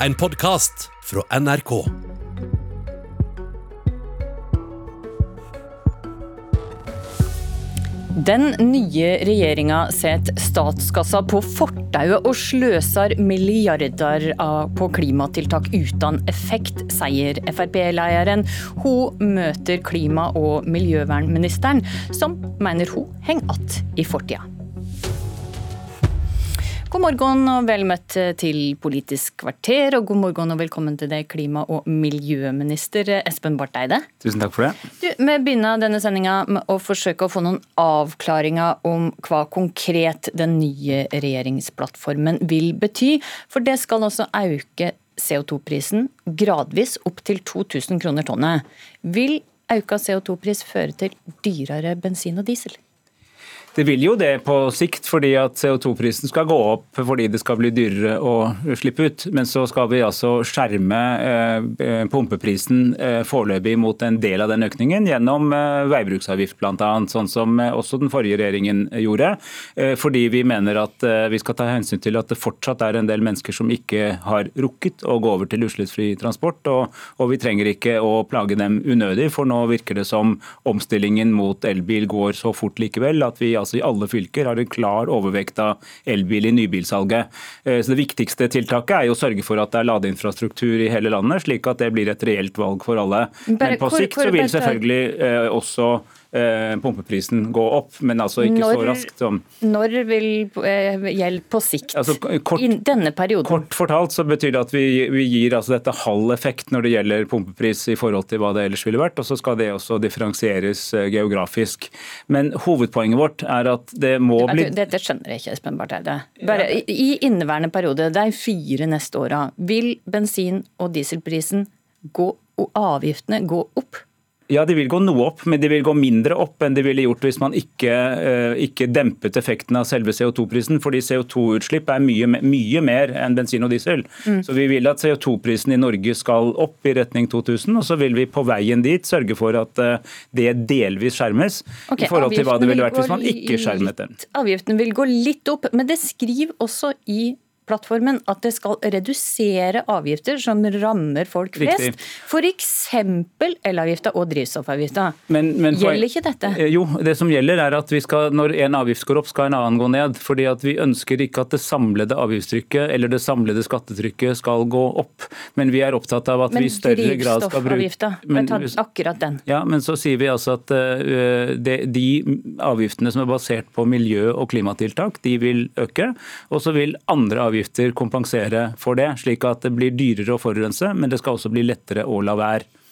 en podkast fra NRK. Den nye regjeringa setter statskassa på fortauet og sløser milliarder på klimatiltak uten effekt, sier Frp-lederen. Hun møter klima- og miljøvernministeren, som mener hun henger igjen i fortida. God morgen og vel møtt til Politisk kvarter, og god morgen og velkommen til deg, klima- og miljøminister Espen Barth Eide. Tusen takk for det. Du, vi begynner denne sendinga med å forsøke å få noen avklaringer om hva konkret den nye regjeringsplattformen vil bety. For det skal også øke CO2-prisen gradvis opp til 2000 kroner tonnet. Vil økt CO2-pris føre til dyrere bensin og diesel? Det vil jo det på sikt, fordi at CO2-prisen skal gå opp fordi det skal bli dyrere å slippe ut. Men så skal vi altså skjerme eh, pumpeprisen eh, foreløpig mot en del av den økningen gjennom eh, veibruksavgift bl.a., sånn som også den forrige regjeringen gjorde. Fordi vi mener at vi skal ta hensyn til at det fortsatt er en del mennesker som ikke har rukket å gå over til utslippsfri transport, og, og vi trenger ikke å plage dem unødig, for nå virker det som omstillingen mot elbil går så fort likevel at vi altså i alle fylker har en klar overvekt av elbil i nybilsalget. Eh, så Det viktigste tiltaket er jo å sørge for at det er ladeinfrastruktur i hele landet, slik at det blir et reelt valg for alle. Men på sikt så vil selvfølgelig eh, også pumpeprisen gå opp, men altså ikke når, så raskt som Når vil eh, gjeld på sikt? Altså, kort, I denne perioden? Kort fortalt så betyr det at vi, vi gir altså dette halv effekt når det gjelder pumpepris i forhold til hva det ellers ville vært, og så skal det også differensieres eh, geografisk. Men hovedpoenget vårt er at det må bli Dette skjønner jeg ikke, Espen Barth Eide. Bare I inneværende periode, de fire neste åra, vil bensin- og dieselprisen gå, og avgiftene gå opp? Ja, De vil gå noe opp, men de vil gå mindre opp enn de ville gjort hvis man ikke, eh, ikke dempet effekten av selve CO2-prisen. fordi CO2-utslipp er mye, mye, mer enn bensin og diesel. Mm. Så Vi vil at CO2-prisen i Norge skal opp i retning 2000, og så vil vi på veien dit sørge for at eh, det delvis skjermes. Okay, i forhold til hva det ville vært hvis man ikke skjermet den. Avgiften vil gå litt opp, men det skriver også i plattformen at det skal redusere avgifter som rammer folk flest. F.eks. elavgifta og drivstoffavgifta. Men, men gjelder ikke dette? Eh, jo, det som gjelder er at vi skal, når en avgift går opp, skal en annen gå ned. fordi at Vi ønsker ikke at det samlede avgiftstrykket eller det samlede skattetrykket skal gå opp. Men vi er opptatt av at men vi i større grad skal bruke Men drivstoffavgifta, akkurat den. Ja, men så sier vi altså at uh, de, de avgiftene som er basert på miljø- og klimatiltak, de vil øke. Og så vil andre avgifter avgifter kompensere for det, slik at det blir dyrere å forurense, men det skal også bli lettere å la være.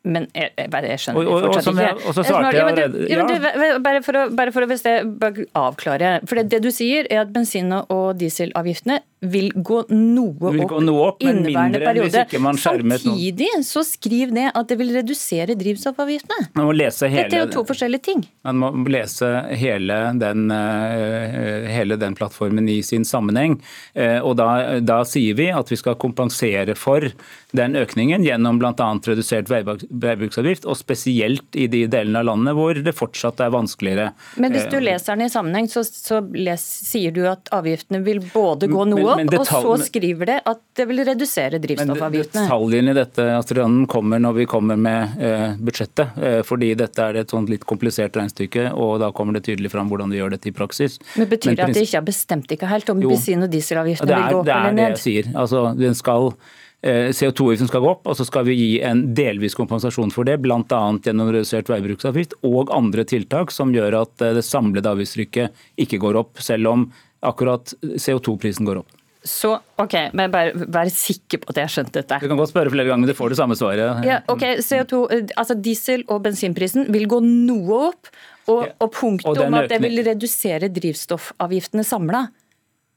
Men jeg, jeg, jeg skjønner og, og, fortsatt ikke. Og så svarte jeg allerede ja, ja. Bare for å, bare for å avklare. For det, det, du sier er at bensin- og dieselavgiftene vil gå noe vil opp, gå noe opp inneværende periode. Samtidig så skriv ned at det vil redusere drivstoffavgiftene. Hele, Dette er jo to forskjellige ting. Man må lese hele den, eh, hele den plattformen i sin sammenheng. Eh, og da, da, sier vi at vi skal kompensere for den økningen gjennom bl.a. redusert veibruksavgift, og spesielt i de delene av landet hvor det fortsatt er vanskeligere. Men hvis du eh, leser den i sammenheng, så, så les, sier du at avgiftene vil både gå noe opp, og så skriver det at det vil redusere drivstoffavgiftene. Men detaljene i dette Astrid kommer når vi kommer med eh, budsjettet. Eh, fordi dette er et sånt litt komplisert regnestykke, og da kommer det tydelig fram hvordan vi gjør dette i praksis. Men Betyr det at det ikke er bestemt ikke helt om bensin- og dieselavgiftene vil gå opp eller ned? Det er det jeg sier. Altså, den skal... Eh, CO2-avgiften skal gå opp, og så skal vi gi en delvis kompensasjon for det, bl.a. gjennom redusert veibruksavgift og andre tiltak som gjør at det samlede avgiftstrykket ikke går opp, selv om akkurat CO2-prisen går opp. Så ok, men bare vær sikker på at jeg har skjønt dette. Du kan godt spørre flere ganger, men du får det samme svaret. Ja, ok, CO2, altså Diesel- og bensinprisen vil gå noe opp, og, og punktet om at det vil redusere drivstoffavgiftene samla,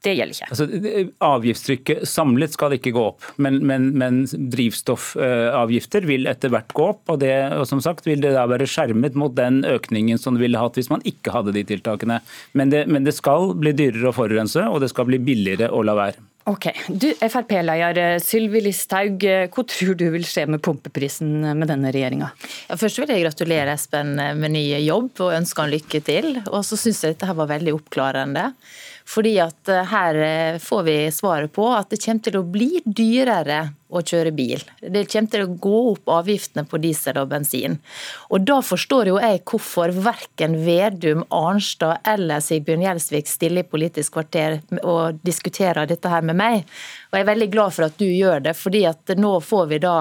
det gjelder ikke. Altså, avgiftstrykket samlet skal ikke gå opp, men, men, men drivstoffavgifter vil etter hvert gå opp. Og, det, og som sagt vil det da være skjermet mot den økningen som det ville hatt hvis man ikke hadde de tiltakene. Men det, men det skal bli dyrere å forurense, og det skal bli billigere å la være. Ok, du Frp-leder eh, Sylvi Listhaug, eh, hva tror du vil skje med pumpeprisen med denne regjeringa? Ja, først vil jeg gratulere Espen med ny jobb og ønske han lykke til. Og så syns jeg dette var veldig oppklarende. Fordi at eh, her eh, får vi svaret på at det kommer til å bli dyrere å kjøre bil. Det kommer til å gå opp avgiftene på diesel og bensin. Og da forstår jo jeg hvorfor verken Vedum, Arnstad eller Sigbjørn Gjelsvik stiller i Politisk kvarter og diskuterer dette her med meg. Og jeg er veldig glad for at du gjør det, fordi at nå får vi da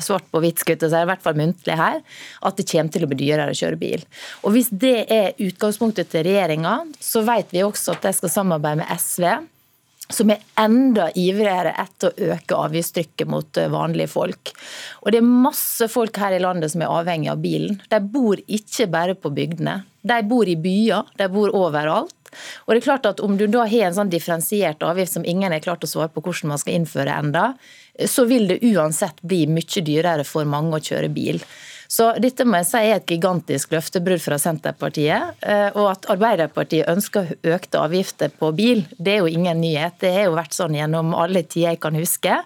svart på hvitt, skutt, i hvert fall muntlig her, at det kommer til å bli dyrere å kjøre bil. Og Hvis det er utgangspunktet til regjeringa, så vet vi også at de skal samarbeide med SV som er enda ivrigere etter å øke avgiftstrykket mot eh, vanlige folk. Og Det er masse folk her i landet som er avhengig av bilen. De bor ikke bare på bygdene. De bor i byer, de bor overalt. Og det er klart at Om du da har en sånn differensiert avgift som ingen er klart å svare på hvordan man skal innføre enda, så vil det uansett bli mye dyrere for mange å kjøre bil. Så dette må jeg si er et gigantisk løftebrudd fra Senterpartiet. Eh, og at Arbeiderpartiet ønsker økte avgifter på bil, det er jo ingen nyhet. Det har jo vært sånn gjennom alle tider jeg kan huske.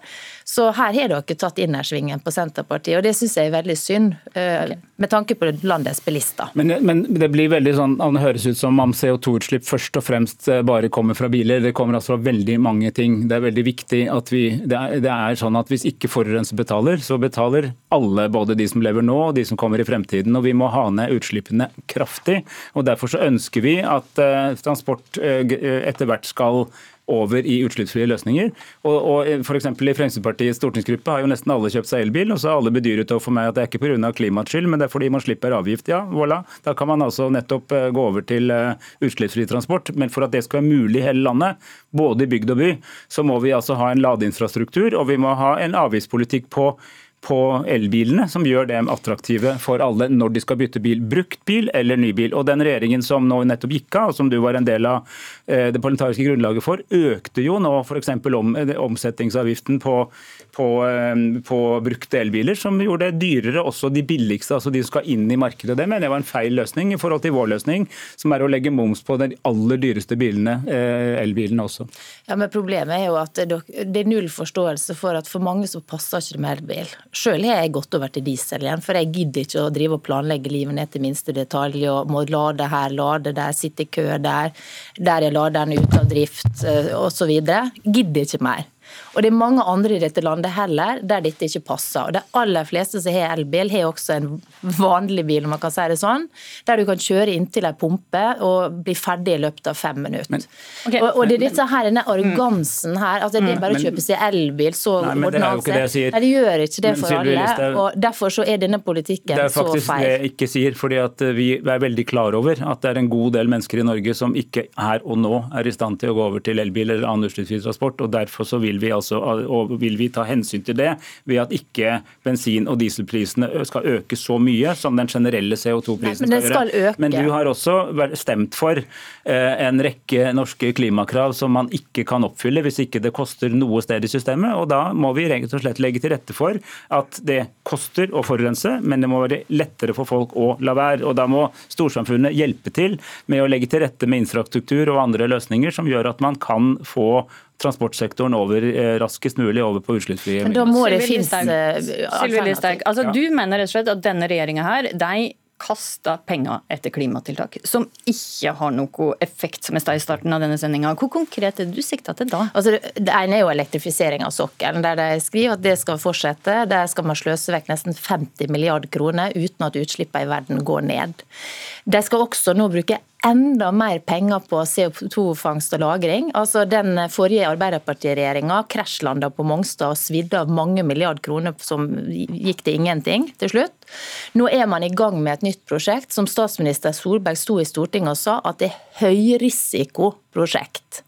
Så her har dere tatt innersvingen på Senterpartiet, og det syns jeg er veldig synd. Eh, med tanke på landets bilister. Men, men, det blir veldig sånn, det høres ut som om CO2-utslipp først og fremst eh, bare kommer fra biler. Det kommer altså fra veldig mange ting. Det er veldig viktig at vi det er, det er sånn at Hvis ikke forurenser betaler, så betaler alle, både de som lever nå og de som kommer i fremtiden. og Vi må ha ned utslippene kraftig. og Derfor så ønsker vi at uh, transport uh, etter hvert skal over i utslippsfrie løsninger. Og, og for I Fremskrittspartiets stortingsgruppe har jo nesten alle kjøpt seg elbil, og så har alle bedyret for meg at det er ikke pga. klimaets skyld, men det er fordi man slipper avgift. Ja, voilà. Da kan man altså nettopp eh, gå over til eh, utslippsfri transport. Men for at det skal være mulig i hele landet, både i bygd og by, så må vi altså ha en ladeinfrastruktur, og vi må ha en avgiftspolitikk på på elbilene, som gjør dem attraktive for alle når de skal bytte bil. Brukt bil eller ny bil. Og Den regjeringen som nå nettopp gikk av, og som du var en del av eh, det parlamentariske grunnlaget for, økte jo nå f.eks. Om, eh, omsetningsavgiften på, på, eh, på, brukte elbiler, som gjorde det dyrere også de billigste, altså de som skal inn i markedet. Det mener jeg var en feil løsning i forhold til vår løsning, som er å legge moms på de aller dyreste bilene, elbilene også. Ja, men Problemet er jo at det er null forståelse for at for mange så passer ikke det med elbil. Sjøl har jeg gått over til diesel igjen, for jeg gidder ikke å drive og planlegge livet ned til minste detalj og må lade her, lade der, sitte i kø der, der er laderen ute av drift eh, osv. Gidder ikke mer. Og det er mange andre i dette landet heller der dette ikke passer. Og De aller fleste som har elbil, har også en vanlig bil, om man kan si det sånn, der du kan kjøre inntil ei pumpe og bli ferdig i løpet av fem minutter. Men, okay, og, og, det er dette her, denne arrogansen her, altså det er bare å kjøpe seg elbil, så ordner alt seg. Nei, det gjør ikke det for alle. og Derfor så er denne politikken så feil. Det er faktisk det jeg ikke sier, fordi at vi er veldig klar over at det er en god del mennesker i Norge som ikke her og nå er i stand til å gå over til elbil eller annen utslippsfri transport. og Derfor så vil vi altså, og vil vi ta hensyn til det ved at ikke bensin- og dieselprisene skal øke så mye som den generelle CO2-prisen skal, skal gjøre. Men du har også stemt for en rekke norske klimakrav som man ikke kan oppfylle hvis ikke det koster noe sted i systemet. og Da må vi rett og slett legge til rette for at det koster å forurense, men det må være lettere for folk å la være. og Da må storsamfunnet hjelpe til med å legge til rette med infrastruktur og andre løsninger som gjør at man kan få transportsektoren over eh, raskest mulig over på utslippsfrie Men da må det finnes alternativer. Altså, du mener rett og slett at denne regjeringa her, de kasta penger etter klimatiltak, som ikke har noe effekt, som jeg sa i starten av denne sendinga. Hvor konkret er det du sikter til da? Altså, det ene er jo elektrifisering av sokkelen, der de skriver at det skal fortsette. Der skal man sløse vekk nesten 50 milliarder kroner uten at utslippene i verden går ned. De skal også nå bruke enda mer penger på CO2-fangst og -lagring. Altså Den forrige Arbeiderpartiregjeringa krasjlanda på Mongstad og svidde av mange milliard kroner som gikk til ingenting til slutt. Nå er man i gang med et nytt prosjekt som statsminister Solberg sto i Stortinget og sa at det er høyrisikoprosjekt.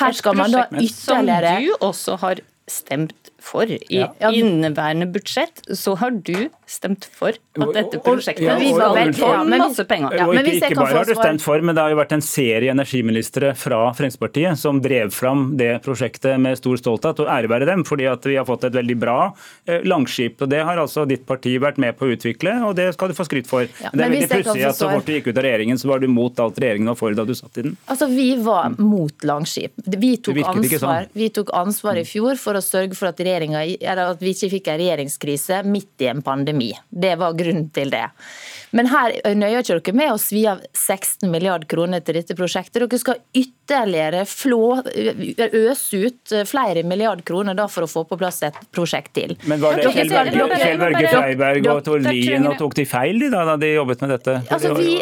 Her skal man da ytterligere Som du også har stemt for. I Ja. inneværende budsjett så har du stemt for at dette prosjektet Ja, og- skal og- få ja, men masse penger. Ja, og men ikke, hvis jeg ikke kan bare få har du stemt for, men det har jo vært en serie energiministre fra Fremskrittspartiet som drev fram det prosjektet med stor stolthet, og ære være dem, fordi at vi har fått et veldig bra eh, langskip. og Det har altså ditt parti vært med på å utvikle, og det skal du få skryt for. Ja, men det er veldig pussig at så fort du gikk ut av regjeringen, så var du mot alt regjeringen var for da du satt i den. Altså, Vi var mot Langskip. Vi tok, ansvar, sånn. vi tok ansvar i fjor for å sørge for at, regjeringen- at vi ikke fikk en regjeringskrise midt i en pandemi. Det var grunnen til det. Men her nøyer ikke dere med å svi av 16 milliard kroner til dette prosjektet. Dere skal ytterligere flå, øse ut flere milliard kroner da for å få på plass et prosjekt til. Men var det Kjell Børge, Freiberg og Tord Lien, og tok de feil de da, da de jobbet med dette? Altså, vi,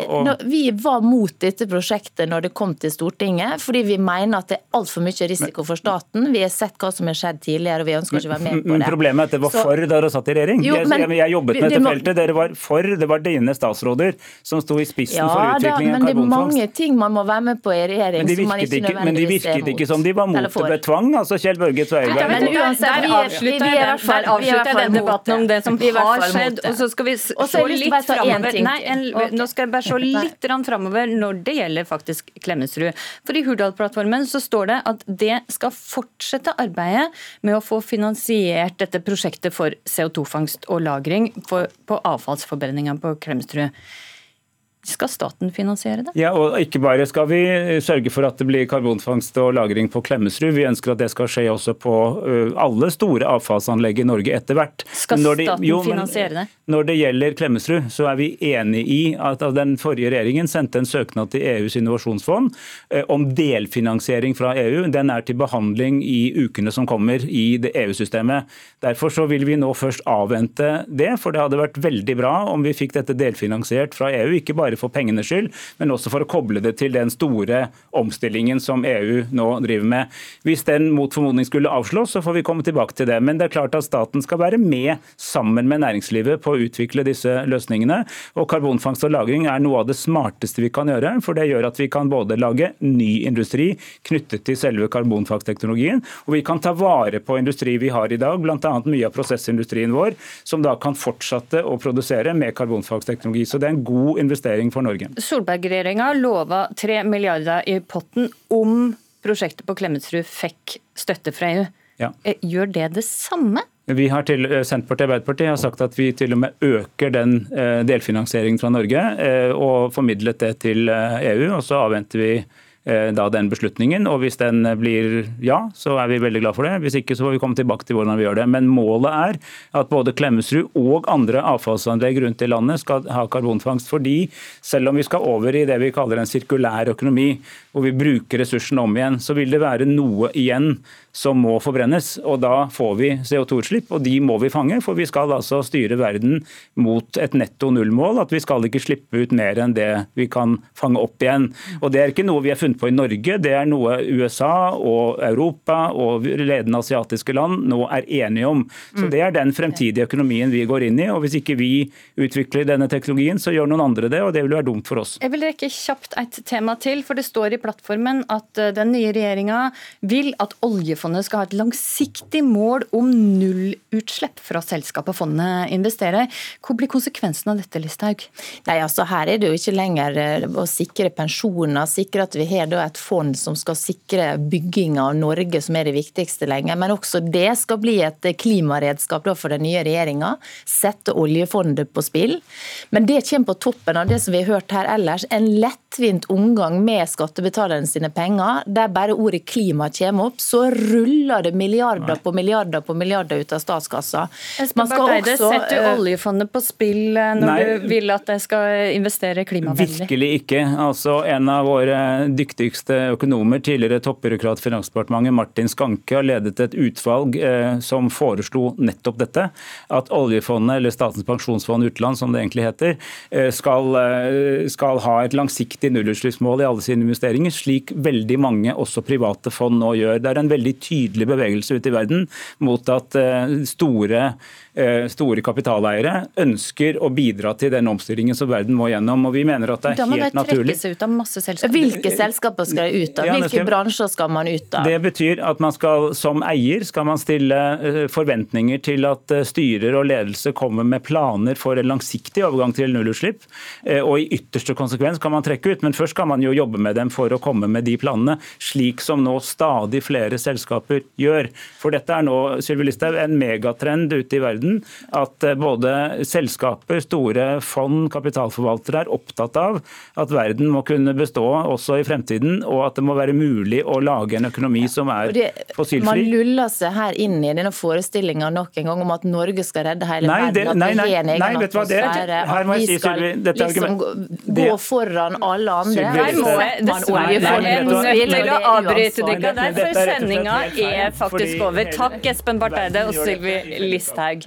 vi var mot dette prosjektet når det kom til Stortinget, fordi vi mener at det er altfor mye risiko for staten. Vi har sett hva som har skjedd tidligere, og vi ønsker ikke å være med på det. Men problemet er at det var for da dere satt i regjering. Jo, men- jeg, jeg jobbet med det dette må- feltet. Dere var for. Det var dine statsråder som sto i spissen Ja for da, Ja, men det er mange ting man må være med på i regjering Men de virket, ikke men de virket ikke som de var mot det ved tvang. Altså Kjell Børge Tveiberg. men uansett, der vi er- avslutter er jeg den, der avslutter debatten om det. som Vi i hvert har skjedd. Og så skal vi se litt framover. Nei, en, nå skal jeg bare se litt framover når det gjelder faktisk Klemetsrud. For i Hurdalsplattformen så står det at det skal fortsette arbeidet med å få finansiert dette prosjektet for CO2-fangst og -lagring på avfallsforbrenninga på Klemetsrud. Skal staten finansiere det? Ja, og ikke bare skal vi sørge for at det blir karbonfangst og -lagring på Klemetsrud, vi ønsker at det skal skje også på alle store avfallsanlegg i Norge etter hvert. Skal det- staten jo, finansiere det? Når det gjelder Klemetsrud, så er vi enig i at den forrige regjeringen sendte en søknad til EUs innovasjonsfond om delfinansiering fra EU. Den er til behandling i ukene som kommer i det EU-systemet. Derfor så vil vi nå først avvente det, for det hadde vært veldig bra om vi fikk dette delfinansiert fra EU. Ikke bare for pengenes skyld, men også for å koble det til den store omstillingen som EU nå driver med. Hvis den mot formodning skulle avslås, så får vi komme tilbake til det. Men det er klart at staten skal være med sammen med næringslivet på å utvikle disse løsningene. Og karbonfangst og -lagring er noe av det smarteste vi kan gjøre. For det gjør at vi kan både lage ny industri knyttet til selve karbonfangstteknologien, og vi kan ta vare på industri vi har i dag, bl.a. mye av prosessindustrien vår, som da kan fortsette å produsere med karbonfangstteknologi. Så det er en god investering for Norge. Solberg-regjeringa lova 3 milliarder i potten om prosjektet på Klemetsrud fikk støtte fra EU. Ja. Eh, Gjør det det samme? Vi har til, eh, Senterpartiet og Arbeiderpartiet har sagt at vi til og med øker den eh, delfinansieringen fra Norge og formidlet det til EU. og Så avventer vi da den beslutningen. og Hvis den blir ja, så er vi veldig glad for det. Hvis ikke så får vi komme tilbake til hvordan vi gjør det. Men målet er at både Klemetsrud og andre avfallsanlegg rundt i landet skal ha karbonfangst. Fordi selv om vi skal over i det vi kaller en sirkulær økonomi, hvor vi bruker ressursene om igjen, så vil det være noe igjen som må forbrennes. og Da får vi CO2-utslipp, og de må vi fange. For vi skal altså styre verden mot et netto nullmål. At vi skal ikke slippe ut mer enn det vi kan fange opp igjen. Og Det er ikke noe vi har funnet på i Norge, det er noe USA og Europa og ledende asiatiske land nå er enige om. Så Det er den fremtidige økonomien vi går inn i. og Hvis ikke vi utvikler denne teknologien, så gjør noen andre det, og det vil være dumt for oss. Jeg vil rekke kjapt et tema til, for det står i plattformen at eh, den nye regjeringa vil at oljefondet skal ha et langsiktig mål om nullutslipp fra selskapet fondet investerer. Hvor blir konsekvensen av dette, Listhaug? Nei, altså Her er det jo ikke lenger eh, å sikre pensjoner, sikre at vi har da et fond som skal sikre bygging av Norge, som er det viktigste lenge. Men også det skal bli et klimaredskap da for den nye regjeringa. Sette oljefondet på spill. Men det kommer på toppen av det som vi har hørt her ellers. En lettvint omgang med skattebetalerne sine penger. Der bare ordet klima kommer opp, så ruller det milliarder på milliarder på milliarder ut av statskassa. Man skal også, setter eh, oljefondet på spill eh, når Nei. du vil at det skal investere klimavennlig? Virkelig ikke. Altså, en av våre dyktigste økonomer, tidligere toppbyråkrat i Finansdepartementet, Martin Skanke, har ledet et utvalg eh, som foreslo nettopp dette. At oljefondet, eller Statens pensjonsfond utland som det egentlig heter, eh, skal, eh, skal ha et langsiktig nullutslippsmål i alle sine investeringer, slik veldig mange, også private fond, nå gjør. Det er en veldig tydelig bevegelse ute i verden mot at store store kapitaleiere ønsker å bidra til den omstillingen som verden må gjennom. og Vi mener at det Da er må de helt naturlig. trekke seg ut av masse selskaper. Hvilke selskaper skal de ut av? Hvilke ja, bransjer skal man ut av? Det betyr at man skal, som eier skal man stille eh, forventninger til at eh, styrer og ledelse kommer med planer for en langsiktig overgang til nullutslipp. eh, Og i ytterste konsekvens kan man trekke ut, men først skal man jo jobbe med dem for å komme med de planene, slik som nå stadig flere selskaper gjør. For dette er nå Sylvi Listhaug, en megatrend ute i verden at eh, både selskaper, store fond, kapitalforvaltere er opptatt av at verden må kunne bestå også i fremtiden, og at det må være mulig å lage en økonomi som er det, man luller seg her inn i denne forestillinga nok en gang om at Norge skal redde hele Nei, det- verden, at nei, vi nei, har en egen nei, vet hva, det- atmosfære, her må jeg vi si, Sylvi, dette liksom gå, argument- gå foran alle andre. Sylvi, Her må jeg dessverre til å avbryte dere der, for sendinga er faktisk over. Takk, Espen Barth Eide og Sylvi Listhaug.